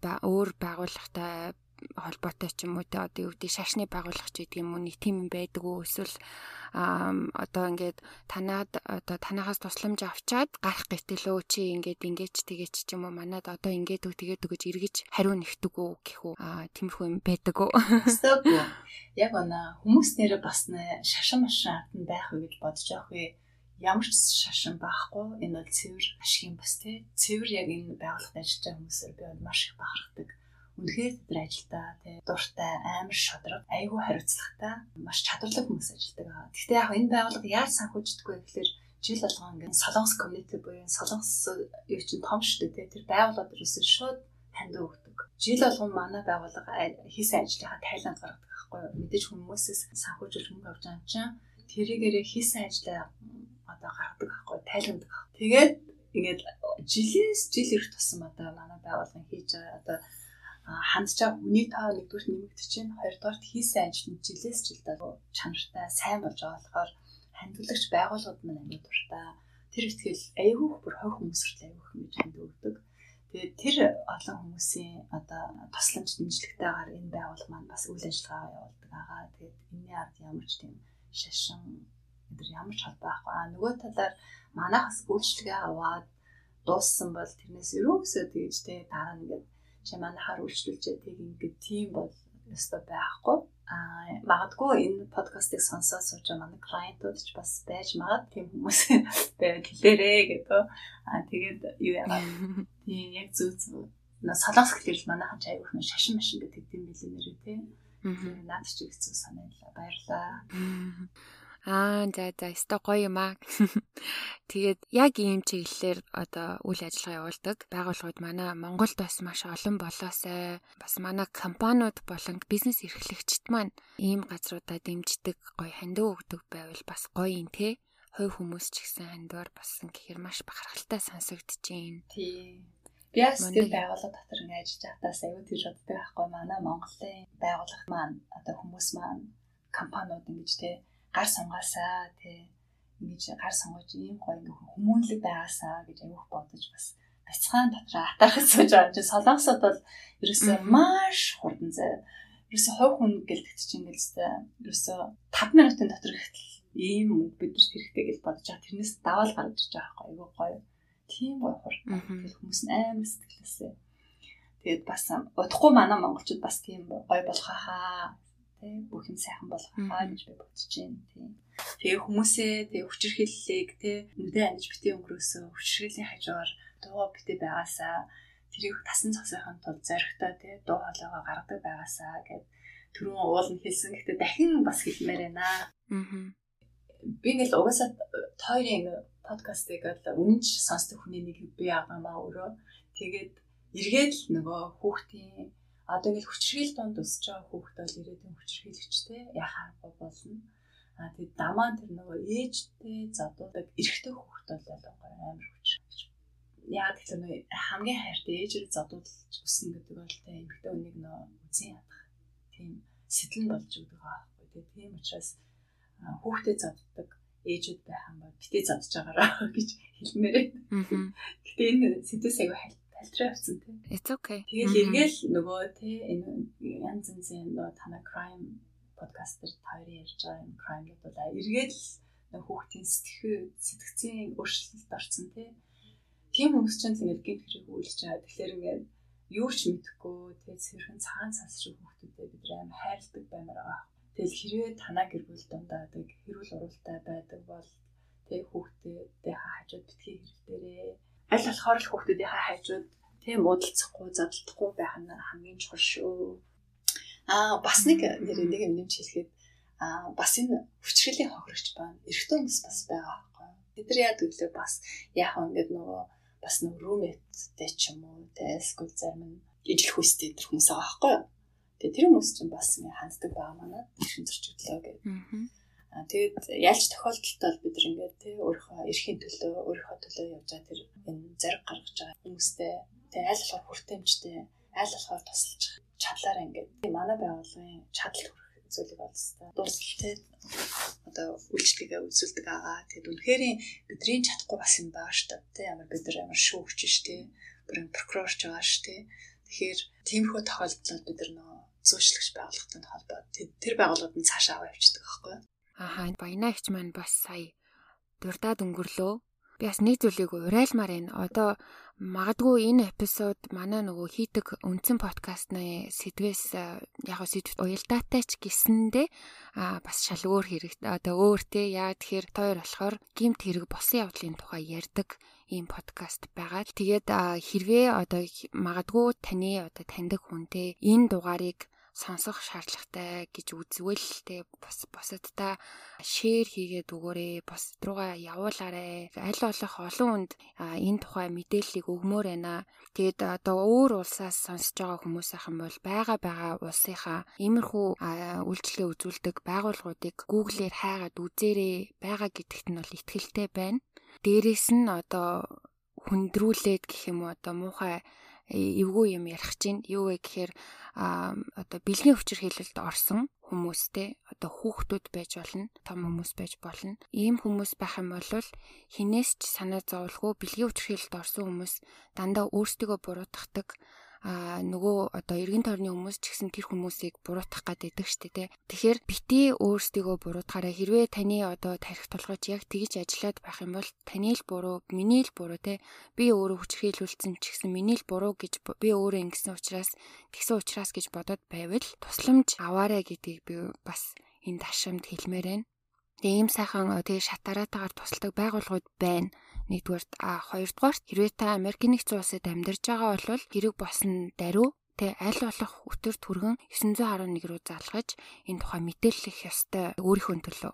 өөр байгууллагатай холбоотой ч юм уу те одоо юу гэдэг шашны байгууллага ч гэдэг юм уу нэг тийм байдаг уу? Эсвэл одоо ингээд танаад одоо танахаас тусламж авчаад гарах гэтэл өө чи ингээд ингээд тэгээч ч юм уу? Манад одоо ингээд үг тэгээд өгөж эргэж хариу нэгтэг үү гэх үү? Тиймэрхүү юм байдаг уу? Яг оноо хүмүүс нэрээ бас шашин машин артнд байх уу гэж бодож явах вэ? Ямар ч шашин байхгүй. Энэ бол цэвэр ашиг юм бас тий цэвэр яг энэ байгууллагад ажиллаж байгаа хүмүүсээр би маш их бахархдаг үнэхээр тэр ажилдаа тий дуртай амар шодрог айгүй хариуцлагатай маш чадварлаг хүмүүс ажилладаг. Гэхдээ яг энэ байгууллага яаж санхүүждэггүй вэ гэхээр жил болгоо ингээд солонгос комьюнити буюу солонгос юу чинь том шүү дээ тэр байгууллагад ерөөсөө шууд танд өгдөг. Жил болгон манай байгууллага хийсэн ажлынхаа тайланд гаргадаг байхгүй юу? Мэдээж хүмүүсээс санхүүжүүлж мөнгө авч байгаа чинь тэрийгээрээ хийсэн ажлаа одоо гаргадаг байхгүй тайлагдаг. Тэгээд ингээд жилээс жил ирэх тусам одоо манай байгууллага хийж байгаа одоо хандчаа хүний тоо нэгдүгээр нэмэгдэж чинь хоёрдугаар хийсэн ажил нь жилээс жилдээ чанартай сайн болж байгаа болохоор хандлагч байгууллагууд маань аюул дуртай. Тэр ихтгэл аюул бүр хой хүмүүс хүртэл аюул хэмж ханд өгдөг. Тэгээд тэр олон хүмүүсийн одоо тусламж дэмжлэгтэйгээр энэ байгууллага маань бас үйл ажиллагаа явуулдаг байгаа. Тэгээд энэний ард ямар ч тийм шашин эдгээр ямар ч холбоо байхгүй. А нөгөө талаар манайхас үйлчлэгээ аваад дууссан бол тэрнээс ерөөсөө тэгж те дараа нь ингээд чи манайхаар үйлчлүүлчээ тэг ингээд тийм бол өстой байхгүй. Аа магадгүй энэ подкастыг сонсоод сууж байгаа манай клиентууд ч бас байж магад тийм хүмүүс байвал хэлээрээ гэдэг. Аа тэгээд юу яагаад тийм яг зүг зүг солонгос хэлээр манайхан ч аягүй их шашин машин гэдэг тийм билээ нэрээ тий. Наад чи их зүг санаалаа баярлаа. Аа за за өстой гоё юм аа. Тэгээд яг ийм чиглэлээр одоо үйл ажиллагаа явуулдаг байгууллагууд манай Монголд бас маш олон болоосай. Бас манай компаниуд болон бизнес эрхлэгчид маань ийм газруудаа дэмждэг гоё хандив өгдөг байвал бас гоё юм те. Хой хүмүүс ч гэсэн хандивар басан гэхээр маш бахархалтай сонсогдчихээн. Тий. Би бас тэр байгууллага дотор ингээд ажиллаж байхдаа аюу тийж боддог байхгүй манай Монголын байгууллага маань одоо хүмүүс маань компаниуд ингэж те гар сунгаасаа тий. Ингэж гар сонгож ийм гоё ингээ хүмүүнлэг байгаасаа гэж аюух бодож бас бяцхан дотроо атархаж сууж байгаа. Юм чи солонгосод бол ерөөсөө маш хурдан зай. Ерөөсөө хувь хүн гэлдэгч чинь ингээл ерөөсөө 5 минутын дотор ихтэл ийм бид нар хэрэгтэй гэж бодож байгаа. Тэрнээс даваал гарч ирж байгаа байхгүй аюу гоё. Тийм гоё хурдан. Тэгэл хүмүүс нь амар сэтгэлээсээ. Тэгээд бас удахгүй манай монголчууд бас тийм гоё болох хаа тий бүх юм сайхан аа гэж би бодож байна тий. Тэгээ хүмүүсээ тэгээ хүчирхийллийг тий нүдэ аниж битээ өнгөрөөсөө хүчирхийллийн хажуугаар дуу битээ байгаасаа тэрийг тасан цосойхон тулд зоригтой тий дуу хоолойгоо гаргадаг байгаасаа гэд түрүүн уул нь хэлсэн гэхдээ дахин бас хэлмээр байна. Аа. Би нэг л угаасаа тойрын подкастыг л үнэнч сонсдог хүний нэг би агаамаа өөрөө тэгээд эргээд л нөгөө хүүхдийн одоо ингээл хүчрхийл донд өсөж байгаа хүүхд бол ирээдүйн хүчрхийлэгчтэй яхаа болно. А тэгээд дамаа тэр нөгөө ээжтэй задуудаг эрэгтэй хүүхд бол амар хүчрхийлж. Яг тэгэхээр нөгөө хамгийн хайртай ээжээр задуудалж өснө гэдэг бол тэ эмэгтэй хүнийг нөгөө үзэн ядах тийм сэтэл болж өгдөг аахгүй. Тэгээд тийм учраас хүүхдэд заддаг ээжүүд байх юм бол битээ задж байгаараа гэж хэлмээр. Гэтэ энэ аягүй хальт талтраа авсан тийм. It's okay. Тэгээд эргээл нөгөө тий энэ янз янзын нөгөө танай crime подкастер таарийн ярьж байгаа юм crime-ууд бол эргээл хүүхдийн сэтгэхүй сэтгцийн өөрчлөлт орсон тий. Тийм хүмүүс ч ингээд гинт хэрэг үйлж байгаа. Тэгэхээр ингээд юу ч мэдэхгүй тий цэвэрхэн цагаан цас шиг хүүхдүүдэд бид аим хайрладаг баймаар байгаа. Тэгэл хэрвээ танаа гэр бүл дундаа хэрүүл уралтай байдаг бол тий хүүхдүүдээ хажууд битгий хэрэг дээрээ аль болохоор л хүүхдүүдийнхээ хайжууд тийм уудалцахгүй задлахгүй байх нь хамгийн чухал шүү. Аа бас нэг нэр нэг юм нэмж хэлэхэд аа бас энэ хүчрэлийн хохирогч байна. Эрэгтэй хүмүүс бас байгаа байхгүй. Бид нар яа гэвэл бас яг ингээд нөгөө бас нөгөө рүүмэттэй ч юм уу эсвэл зарим нь ижил хүстэй тэр хүмүүс байгаа байхгүй. Тэгээ тэр хүмүүс чинь бас ингээ ханддаг байгаа манад шин зөрчиглөө гэдэг. Аа тэгээд ялч тохиолдолд бол бид нар ингээд те өөрийнхөө эрхийн төлөө өөрийнхөө төлөө явж байгаа тэр энэ зариг гаргаж байгаа хүмүүстэй те аль болохоор хүртээмжтэй аль болохоор тусалж чадлаараа ингээд манай байгууллагын чадал хүрэх зүйлийг олстой. Дуусал те одоо үйлчлэгээ үзүүлдэг аа. Тэгэд үнэхээр бидний чадахгүй бас юм баа штэ. Тэ ямар бид нар ямар шүүгч штэ. Бүрэн прокурорч байгаа штэ. Тэгэхээр тиймэрхүү тохиолдолд бид нар нөө зөөчлөгч байгууллагатай холбоо тэр байгууллагууд нь цаашаа аваа явчихдаг байхгүй юу? Ахаа баянаагч маань бас сая дурдаад өнгөрлөө. Би бас нэг зүйлийг урайлмаар байна. Одоо магадгүй энэ эпизод манай нөгөө хийдэг үндсэн подкастны сэдвээс яг сэдв уялдаатай ч гэсэндээ а бас шал өөр хэрэг одоо өөр те яа тэгэхээр тойр болохоор гимт хэрэг босон явдлын тухай ярьдаг ийм подкаст байгаа. Тэгээд хэрвээ одоо магадгүй таны одоо таньдаг хүнтэй энэ дугаарыг сонсох шаардлагатай гэж үзвэл те бас босоддаа шеэр хийгээд өгөөрэй бос руугаа явуулаарай аль болох олон хүнд энэ тухай мэдээллийг өгмөр байна. Тэгэд одоо өөр улсаас сонсож байгаа хүмүүс ахын бол байгаа байгаа улсынхаа иймэрхүү үйлчлэгээ үзүүлдэг байгууллагуудыг гуглээр хайгаад үзээрэй. Байгаа гэдэгт нь бол ихтгэлтэй байна. Дээрэс нь одоо хүндрүүлээд гэх юм уу одоо муухай эвгүй юм ярих чинь юу вэ гэхээр одоо бэлгийн хүчээр хэлэлд орсон хүмүүстэй одоо хүүхдүүд байж болно том хүмүүс байж болно. Ийм хүмүүс байх юм бол хинээс ч санаа зовлгүй бэлгийн хүчээр хэлэлд орсон хүмүүс дандаа өөрсдийгөө буруутгадаг а нөгөө одоо эргэн тойрны хүмүүс ч гэсэн тэр хүмүүсийг буруутгах гэдэг штэ тэ. Тэгэхээр бити өөрсдийгөө буруутгаараа хэрвээ таны одоо тарих толгойч яг тэгж ажиллаад байх юм бол таны л буруу, миний л буруу тэ. Би өөрөө хүчрхийлүүлсэн ч гэсэн миний л буруу гэж би өөрөө ингэсэн учраас тэгсэн учраас гэж бодоод байвал тусламж аваарэ гэдгийг би бас энэ ташамд хэлмээр байна. Тэгээ ийм сайхан тэгээ шатараатаагаар тусалдаг байгууллагууд байна нэгдүгээрт а хоёрдугаарт хэрвээ та Америкийн нэгдсэн улсад амьдарч байгаа бол хэрэг босно даруй тэ аль болох өтөр түргэн 911 руу залгаж энэ тухай мэдээлэх ёстой өөрийнхөө төлөө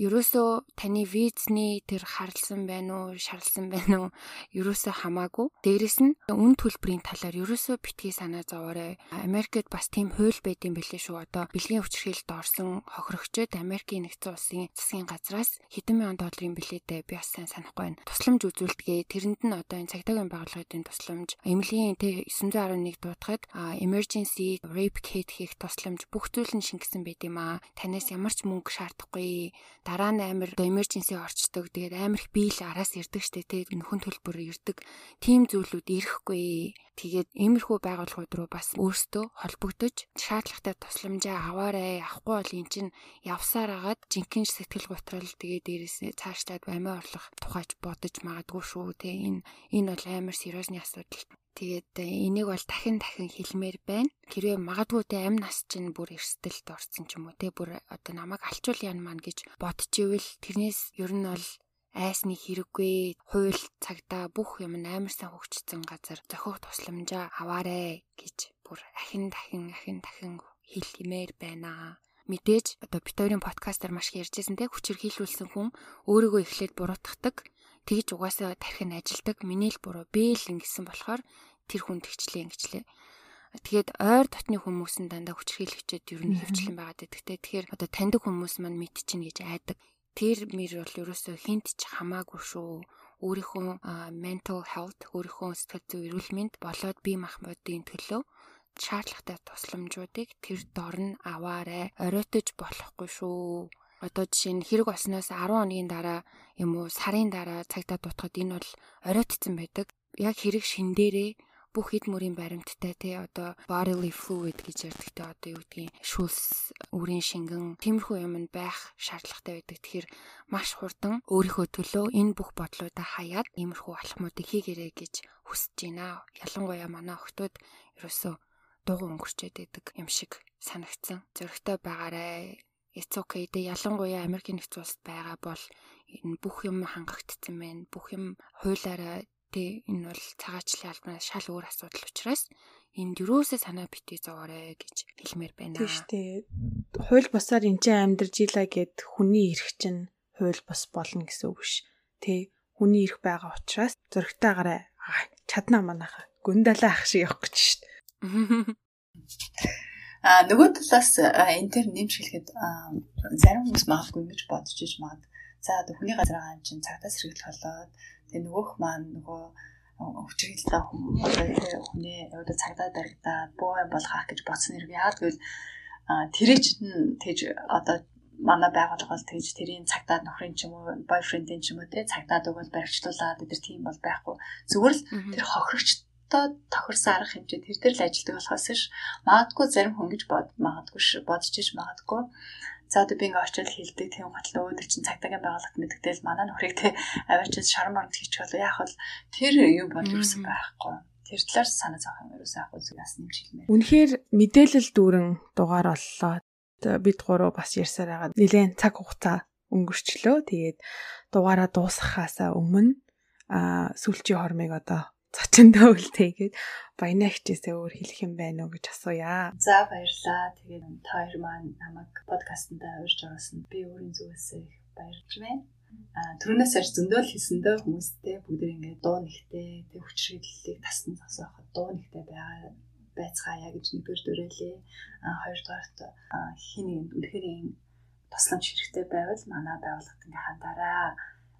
ерөөсөө таны визний тэр харлсан байна уу, шарлсан байна уу, ерөөсөө хамаагүй. Дээрэс нь үн төлбөрийн талаар ерөөсөө битгий санаа зовоорой. Америкт бас тийм хууль байд юм билээ шүү. Одоо бэлгийн хүчрхийлэлд орсон хохирогчд Америкийн нэгдсэн улсын засгийн газраас хэдэн мянган долларын билетээ би бас сайн санахгүй байна. Тусламж үзүүлдэгээ тэрэнд нь одоо энэ цагдаагийн байгууллагын тусламж, эмнэлгийн тэ 911 дуутахад emergency rape kit хийх тусламж бүх зүйл нь шингэсэн байд юм аа. Танаас ямар ч мөнгө шаардахгүй дараа нь амар emergency орчдөг. Тэгээд амар их биел араас ирдэг штэ тий нөхөн төлбөр ирдэг. Тим зүйлүүд ирэхгүй. Тэгээд иймэрхүү байгууллагууд руу бас өөрсдөө холбогдож шаардлагатай тусламжаа аваарай. Авахгүй бол эн чинь явсаар агаад жинхэнэ сэтгэл готрол тэгээд дээрээс цаашлаад баймаа орлох тухайч бодож магадгүй шүү тий энэ энэ бол амар сериусны асуудал. Тэгээд э, энийг бол дахин дахин хэлмээр байна. Хэрвээ магадгүй те амь нас чинь бүр эрсдэлд орсон ч юм уу те бүр одоо намайг алчуул яана маань гэж бодчихвэл тэрнээс ер нь бол айсны хэрэггүй хууль цагтаа бүх юм амар сайн хөгжсөн газар зохиох тусламжаа аваарэ гэж бүр ахин дахин ахин дахин хэлмээр байна мэдээж одоо бит хоёрын подкастаар маш их ярьжсэн те хүчээр хийлүүлсэн хүн өөрийгөө эхлээд буруутгадаг тэгж угаасаа тархин ажилдаг миний л буруу бэ л ингэсэн болохоор тэр хүн тэгчлээ ингэчлээ. Тэгээд ойр дотны хүмүүс нь дандаа хүчрхийлэгчэд ер нь хөвчлэн байгаа гэдэгтэй. Тэгэхээр одоо таньдаг хүмүүс маань мэдчихнэ гэж айдаг. Тэр мэр бол ерөөсөө хинт ч хамаагүй шүү. Өөрийнхөө mental health, өөрийнхөө сэтгэл зүйн эрүүл мэнд болоод бие махбодын төлөө шаардлагатай тусламжуудыг тэр дор нь аваарэ. Оройтож болохгүй шүү. Одоо жишээ нь хэрэг болсноос 10 хоногийн дараа юм уу сарын дараа цагтаа дутахад энэ бол оройтцсан байдаг. Яг хэрэг шин дээрээ бүх эд мөрийн баримттай тий одоо bodily fluid гэж ярьдаг тий одоо юу гэдгийг шүүлс үрийн шингэн тиймэрхүү юмд байх шаардлагатай байдаг. Тэгэхээр маш хурдан өөрийнхөө төлөө энэ бүх бодлуудаа хаяад иймэрхүү алхмуудыг хийгэрэй гэж хүсэж байна. Ялангуяа манай охтууд ерөөсөө дуугүй өнгөрчөөд байдаг юм шиг санагдсан. Зөрөгтэй байгаарай. It's okay. Тэ ялангуяа Америкийн нэгдсэн улсад байгаа бол энэ бүх юм хангагдсан байна. Бүх юм хуулаараа Тэ энэ бол цагаачлалын албанаас шал өөр асуудал учраас энд юусээ санаа битгий зовоорой гэж хэлмээр байна. Тийм шүү дээ. Хууль босоор эн чинь амьдрж ийла гэд хүний эрх чинь хууль бос болно гэсэн үг биш. Тэ хүний эрх байгаа учраас зөрөгтэйгаараа чаднаа манайха гүндалаа ах шиг явах гэж шүү дээ. А нөгөө талаас энэ төр нэмж хэлэхэд зарим хүмүүс магадгүй гэж бодож иж магад. За хүний газар байгаа юм чинь цагтаас хэрэглэх болоод Тэгээ нөгөөх маань нөгөө хүчрэлтэй хүний одоо цагдаа баригдаад боо юм бол хаах гэж бодсон хэрэг яа гэвэл тэрий чинь тэгж одоо манай байгууллага бол тэгж тэрийн цагдаа нөхрийн ч юм уу бойфрендийн ч юм уу те цагдаад өгвөл баригчлуулаад тэр тийм бол байхгүй зүгээр л тэр хохирогчтой тохирсон арга хэмжээ тэр дээр л ажилдаг болохоос ш магадгүй зарим хүн гэж бод магадгүй бодож иж магадгүй За одоо би ингээ очиод хилдэг тийм готлоо өөдөр чинь цагдаагийн байгууллагт мэддэгтэл манай нөхрийг те аваачаад шарм марнд хийчих болоо яах вэ тэр юм бол юусэн байхгүй тэр талаар санаа зовх юм ерөөсөө ахгүй зүгээс нэмж хэлмээр. Үнэхээр мэдээлэл дүүрэн дугаар боллоо. Бид гурав бас ярьсаар байгаа. Нилээн цаг хугацаа өнгөрчлөө. Тэгээд дугаараа дуусгахаасаа өмнө а сүлжийн хормыг одоо зочиндөө үлдээгээд баяна хичээсээ өөр хэлэх юм байна уу гэж асууя. За баярлаа. Тэгээд та хоёр маань намайг подкастт урьж байгаас нь би өөрийн зүгээс их баярлж байна. А түрүүнээс хойш зөндөл хэлсэндээ хүмүүстэй бүгд ингээд дуу нэгтэй тэг хүчрхийллийг тасн зогсооход дуу нэгтэй байгаа байцгаая гэж нэгдүгээр дөрөөлээ. А хоёрдугаарт хин нэгэнд үнэхээр тусламж хэрэгтэй байвал манай байгууллагад ингээ хандаараа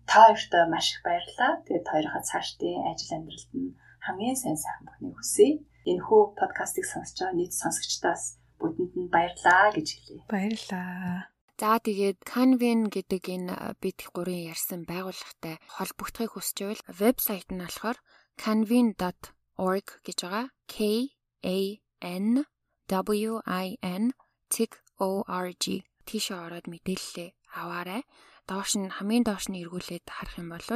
та хоёртоо маш их баярлалаа. Тэгээд хоёроо цаашдын ажил амьдралд нь хамгийн сайн сайхан бүхнийг хүсье. Энэ хүү подкастыг сонсож байгаа нийт сонсогчдоос бүтэнд нь баярлалаа гэж хэлье. Баярлалаа. За тэгээд Canvin гэдэг энэ бид гурийн ярьсан байгууллагатай холбогдохыг хүсч байвал вебсайт нь болохоор canvin.org org гэж байгаа. K A N W I N TIC.org тийшээ ороод мэдээлэлээ аваарай. Доош нь хамгийн доош нь эргүүлээд харах юм бол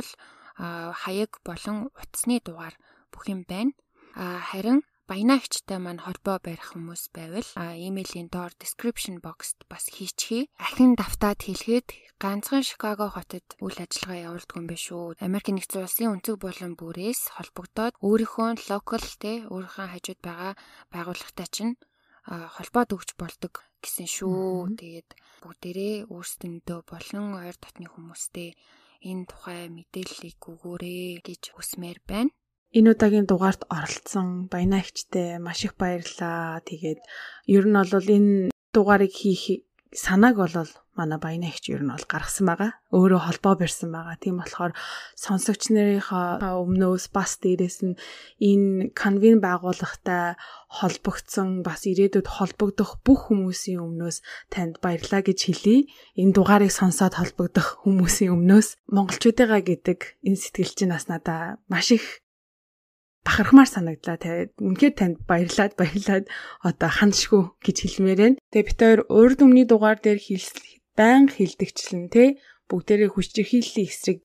хаяг болон утасны дугаар бүх юм байна. Харин Баянаагчтай маань холбоо барих хүмүүс байвал имэйлийн доор description box-т бас хийчихье. Ахин давтаад хэлэхэд ганцхан Шикаго хотод үйл ажиллагаа явуулдаг юм биш үү? Америк нэгдсэн улсын өнцөг болон бүрээс холбогдоод өөрийнхөө local те өөрийнхөө хажууд байгаа байгууллагатай чинь холбоод өгч болдог гэсэн шүү. Тэгээд бүгдээрээ өөрсдөндөө болон ойр дотны хүмүүстэй энэ тухай мэдээллийг өгөөрэй гэж хүсмээр байна энэ удаагийн дугаарт оролцсон баянаагчтай маш их баярлалаа. Тэгээд ер нь бол энэ дугаарыг хийх санааг бол манай баянаагч ер нь бол гаргасан байгаа. Өөрөө холбоо барьсан байгаа. Тийм болохоор сонсогч нарынхаа өмнөөс бас дээрэс нь энэ конвен байгууллагатай холбогдсон бас ирээдүйд холбогдох бүх хүмүүсийн өмнөөс танд баярлалаа гэж хэлье. Энэ дугаарыг сонсоод холбогдох хүмүүсийн өмнөөс монголчуудыгаа гэдэг энэ сэтгэл чинь бас надаа маш их бахархмаар санагдлаа. Тэгээд үнэхээр танд баярлаад баярлаад одоо хандшгүй гэж хэлмээр байна. Тэгээд бид хоёр урд өмнөний дугаар дээр хэлсэн баян хилдэгчлэн тэ бүгдээрээ хүчирхийллийн эсрэг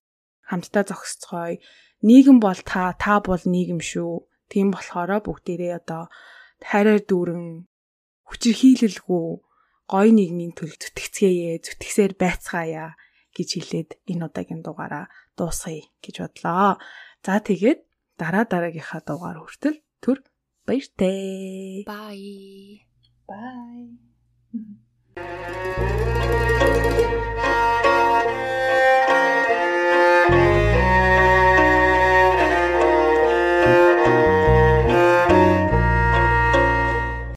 хамтдаа зогсцгоё. Нийгэм бол та, та бол нийгэм шүү. Тийм болохоор бүгдээрээ одоо хайраар дүүрэн хүчирхийлэлгүй гой нийгмийн төлөв зүтгэцгээе, зүтгэсээр байцгаая гэж хэлээд энэ удаагийн дугаараа дуусгая гэж бодлоо. За тэгээд дараа дараагийнхаа дугаар хүртэл түр баяртай. Bye. Bye.